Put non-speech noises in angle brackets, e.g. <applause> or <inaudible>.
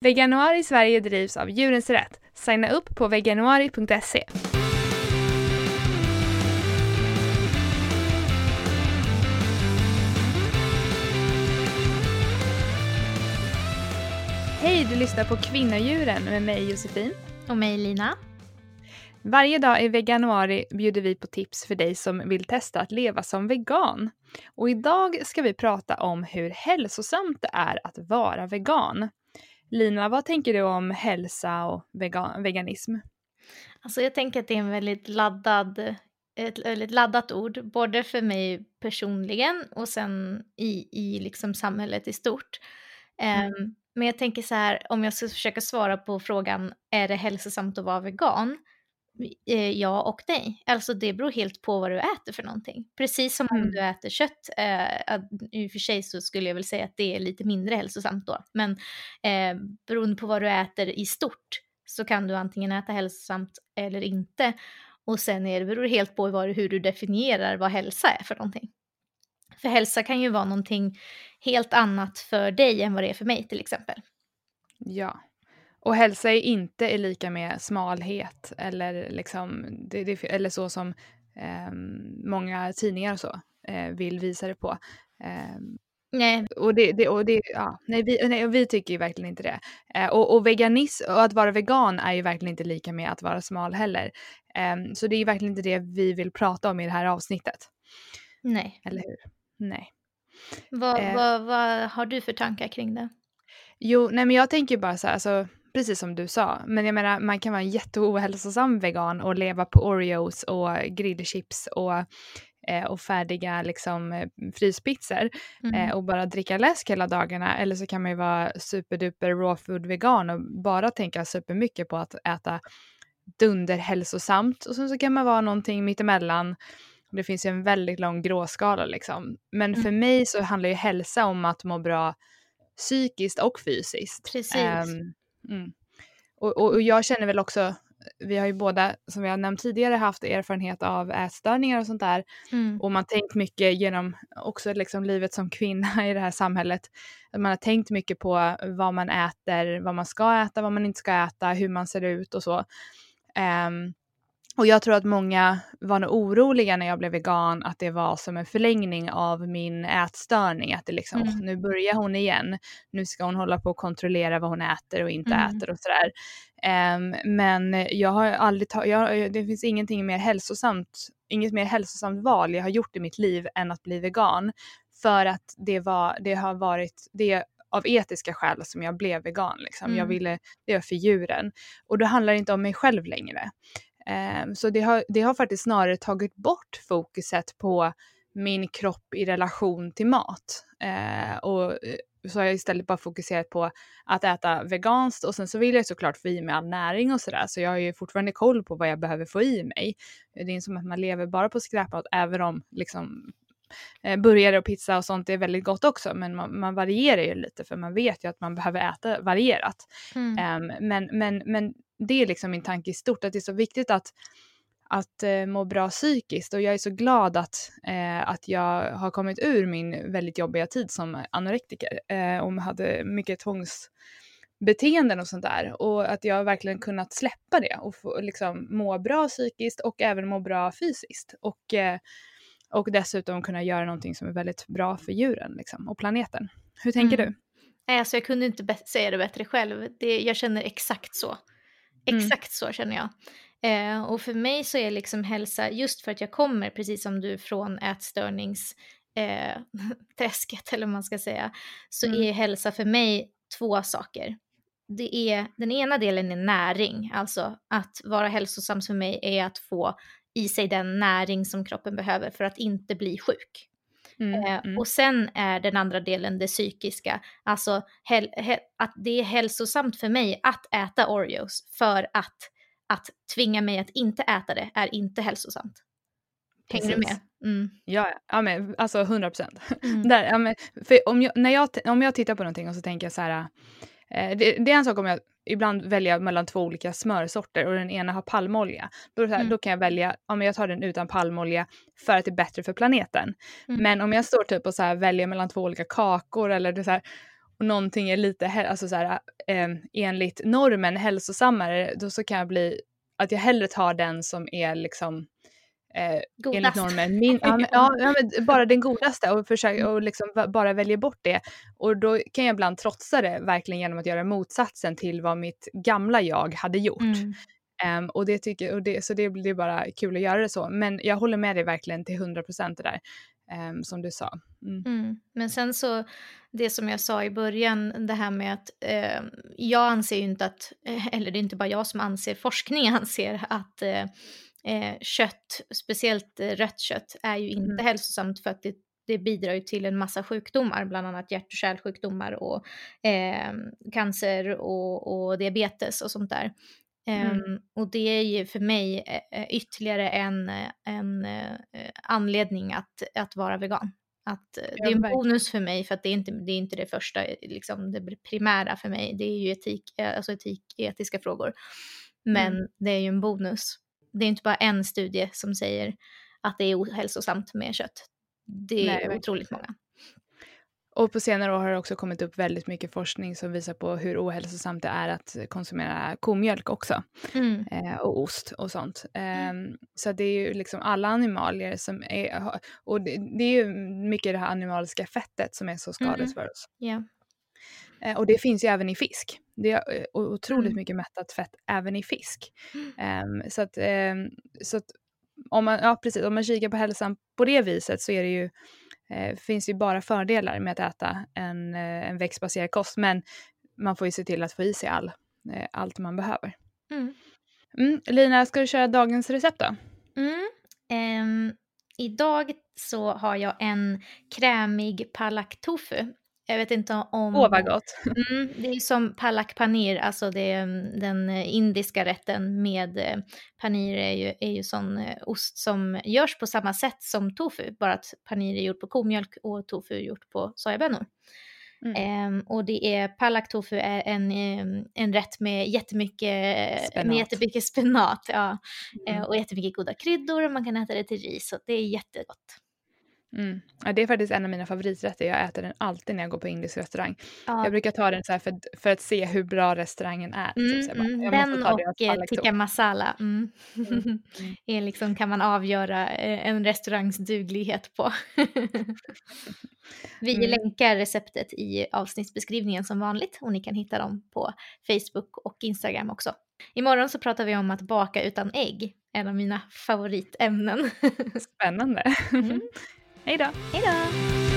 Veganuari Sverige drivs av Djurens Rätt. Signa upp på veganuari.se. Hej, du lyssnar på Kvinnodjuren med mig Josefin. Och mig Lina. Varje dag i veganuari bjuder vi på tips för dig som vill testa att leva som vegan. Och idag ska vi prata om hur hälsosamt det är att vara vegan. Lina, vad tänker du om hälsa och vegan veganism? Alltså jag tänker att det är en väldigt laddad, ett väldigt laddat ord, både för mig personligen och sen i, i liksom samhället i stort. Mm. Um, men jag tänker så här, om jag ska försöka svara på frågan, är det hälsosamt att vara vegan? Eh, ja och nej. Alltså det beror helt på vad du äter för någonting. Precis som mm. om du äter kött. Eh, I och för sig så skulle jag väl säga att det är lite mindre hälsosamt då. Men eh, beroende på vad du äter i stort så kan du antingen äta hälsosamt eller inte. Och sen är det, beror helt på vad, hur du definierar vad hälsa är för någonting. För hälsa kan ju vara någonting helt annat för dig än vad det är för mig till exempel. Ja, och hälsa är inte lika med smalhet eller, liksom, det, det, eller så som eh, många tidningar och så eh, vill visa det på. Eh, nej. Och, det, det, och det, ja, nej, vi, nej, vi tycker ju verkligen inte det. Eh, och, och veganism och att vara vegan är ju verkligen inte lika med att vara smal heller. Ehm, så det är ju verkligen inte det vi vill prata om i det här avsnittet. Nej. Eller hur? Nej. Vad, eh. vad, vad har du för tankar kring det? Jo, nej men jag tänker bara så här, alltså precis som du sa. Men jag menar, man kan vara en jätteohälsosam vegan och leva på Oreos och grillchips och, eh, och färdiga liksom, fryspizzor mm. eh, och bara dricka läsk hela dagarna. Eller så kan man ju vara superduper raw food vegan och bara tänka supermycket på att äta dunderhälsosamt. Och sen så kan man vara någonting mittemellan. Det finns ju en väldigt lång gråskala liksom. Men mm. för mig så handlar ju hälsa om att må bra psykiskt och fysiskt. Precis. Um, Mm. Och, och, och, jag känner väl också, vi har ju båda som har nämnt tidigare haft erfarenhet av ätstörningar och sånt där. Mm. Och man tänkt mycket genom också liksom livet som kvinna <laughs> i det här samhället. Man har tänkt mycket på vad man äter, vad man ska äta, vad man inte ska äta, hur man ser ut och så. Um, och jag tror att många var nog oroliga när jag blev vegan att det var som en förlängning av min ätstörning. Att det liksom, mm. nu börjar hon igen. Nu ska hon hålla på och kontrollera vad hon äter och inte mm. äter och sådär. Um, men jag har aldrig tagit, det finns ingenting mer hälsosamt, inget mer hälsosamt val jag har gjort i mitt liv än att bli vegan. För att det, var, det har varit, det av etiska skäl som jag blev vegan. Liksom. Mm. Jag ville, det var för djuren. Och då handlar det inte om mig själv längre. Ehm, så det har, det har faktiskt snarare tagit bort fokuset på min kropp i relation till mat. Ehm, och eh, så har jag istället bara fokuserat på att äta veganskt och sen så vill jag såklart få i mig all näring och sådär så jag har ju fortfarande koll på vad jag behöver få i mig. Det är inte som att man lever bara på skräpmat även om liksom eh, burgare och pizza och sånt är väldigt gott också men man, man, varierar ju lite för man vet ju att man behöver äta varierat. Mm. Um, men, men, men det är liksom min tanke i stort, att det är så viktigt att, att eh, må bra psykiskt och jag är så glad att, eh, att jag har kommit ur min väldigt jobbiga tid som anorektiker eh, och hade mycket tvångsbeteenden och sånt där och att jag verkligen kunnat släppa det och få, liksom, må bra psykiskt och även må bra fysiskt och, eh, och dessutom kunna göra någonting som är väldigt bra för djuren liksom, och planeten. Hur tänker mm. du? Alltså jag kunde inte säga det bättre själv. Det, jag känner exakt så. Mm. Exakt så känner jag. Eh, och för mig så är liksom hälsa, just för att jag kommer, precis som du, från ätstörningsträsket eh, <laughs> eller vad man ska säga, så mm. är hälsa för mig två saker. Det är, den ena delen är näring, alltså att vara hälsosam för mig är att få i sig den näring som kroppen behöver för att inte bli sjuk. Mm, eh, mm. Och sen är den andra delen det psykiska, alltså hel, he, att det är hälsosamt för mig att äta Oreos för att, att tvinga mig att inte äta det är inte hälsosamt. Hänger Precis. du med? Mm. Ja, ja men, alltså 100 procent. <laughs> Mm. ja, om, jag, jag, om jag tittar på någonting och så tänker jag så här, eh, det, det, är en sak om jag ibland välja mellan två olika smörsorter och den ena har palmolja. Då, här, mm. då kan jag välja, om jag tar den utan palmolja för att det är bättre för planeten. Mm. Men om jag står typ och så här väljer mellan två olika kakor eller det så här, och någonting är lite alltså så här, eh, enligt normen hälsosammare, då så kan jag bli att jag hellre tar den som är liksom eh, enligt normen. Min, <laughs> ja, men, ja, men bara den godaste och, försöka, och liksom bara välja bort det. Och då kan jag ibland trotsa det verkligen genom att göra motsatsen till vad mitt gamla jag hade gjort. Mm. Um, och det tycker, och det, så det blir bara kul att göra det så. Men jag håller med dig verkligen till 100% det där um, som du sa. Mm. Mm. Men sen så, det som jag sa i början, det här med att eh, jag anser ju inte att, eh, eller det är inte bara jag som anser, forskning <laughs> anser att eh, eh, kött, speciellt eh, rött kött, är ju inte mm. hälsosamt för att det, det bidrar ju till en massa sjukdomar, bland annat hjärt och kärlsjukdomar och eh, cancer och, och, diabetes och sånt där. Mm. Um, och det är ju för mig uh, ytterligare en, en uh, anledning att, att vara vegan. Att, det är en bonus för mig för att det är inte det, är inte det första, liksom det primära för mig. Det är ju etik, alltså etik, etiska frågor. Men mm. det är ju en bonus det är inte bara en studie som säger att det är ohälsosamt med kött. Det är Nej, otroligt många. Och på senare år har det också kommit upp väldigt mycket forskning som visar på hur ohälsosamt det är att konsumera komjölk också. Mm. Eh, och ost och sånt. Eh, så det är ju liksom alla animalier som är, och det, det, är ju mycket det här animaliska fettet som är så skadligt mm. för oss. Yeah. Eh, och det finns ju även i fisk. Det är eh, otroligt mm. mycket mättat fett även i fisk. Um, så att, um, så att om, man, ja, precis, om man kikar på hälsan på det viset så är det ju, eh, finns ju bara fördelar med att äta en, eh, en växtbaserad kost. Men man får ju se till att få i sig all, eh, allt man behöver. Mm. Mm, Lina, ska du köra dagens recept då? Um, idag så har jag en krämig palak tofu jag vet inte om... Åh, vad gott! <laughs> Mm, det är som palak panir, alltså det mm, den eh, indiska rätten med eh, panir är ju, är ju sån eh, ost som görs på samma sätt som tofu, bara att panir är gjort på komjölk och tofu är gjort på sojabönor. Mm. Um, och det är palak tofu är en, en rätt med jättemycket spenat, med jättemycket <laughs> spenat ja. Mm. Uh, och jättemycket goda kryddor och man kan äta det till ris och det är jättegott. Mm. Ja, det är faktiskt en av mina favoriträtter. Jag äter den alltid när jag går på indisk restaurang. Ja. Jag brukar ta den så för, för att se hur bra restaurangen är. Mm, typ. mm, den och tikka masala mm. mm. <laughs> är liksom, kan man avgöra eh, en restaurangs duglighet på. <laughs> Vi mm. länkar receptet i avsnittsbeskrivningen som vanligt och ni kan hitta dem på Facebook och Instagram också. Imorgon så pratar vi om att baka utan ägg, en av mina favoritämnen. <laughs> Spännande. Hej då! Hej då!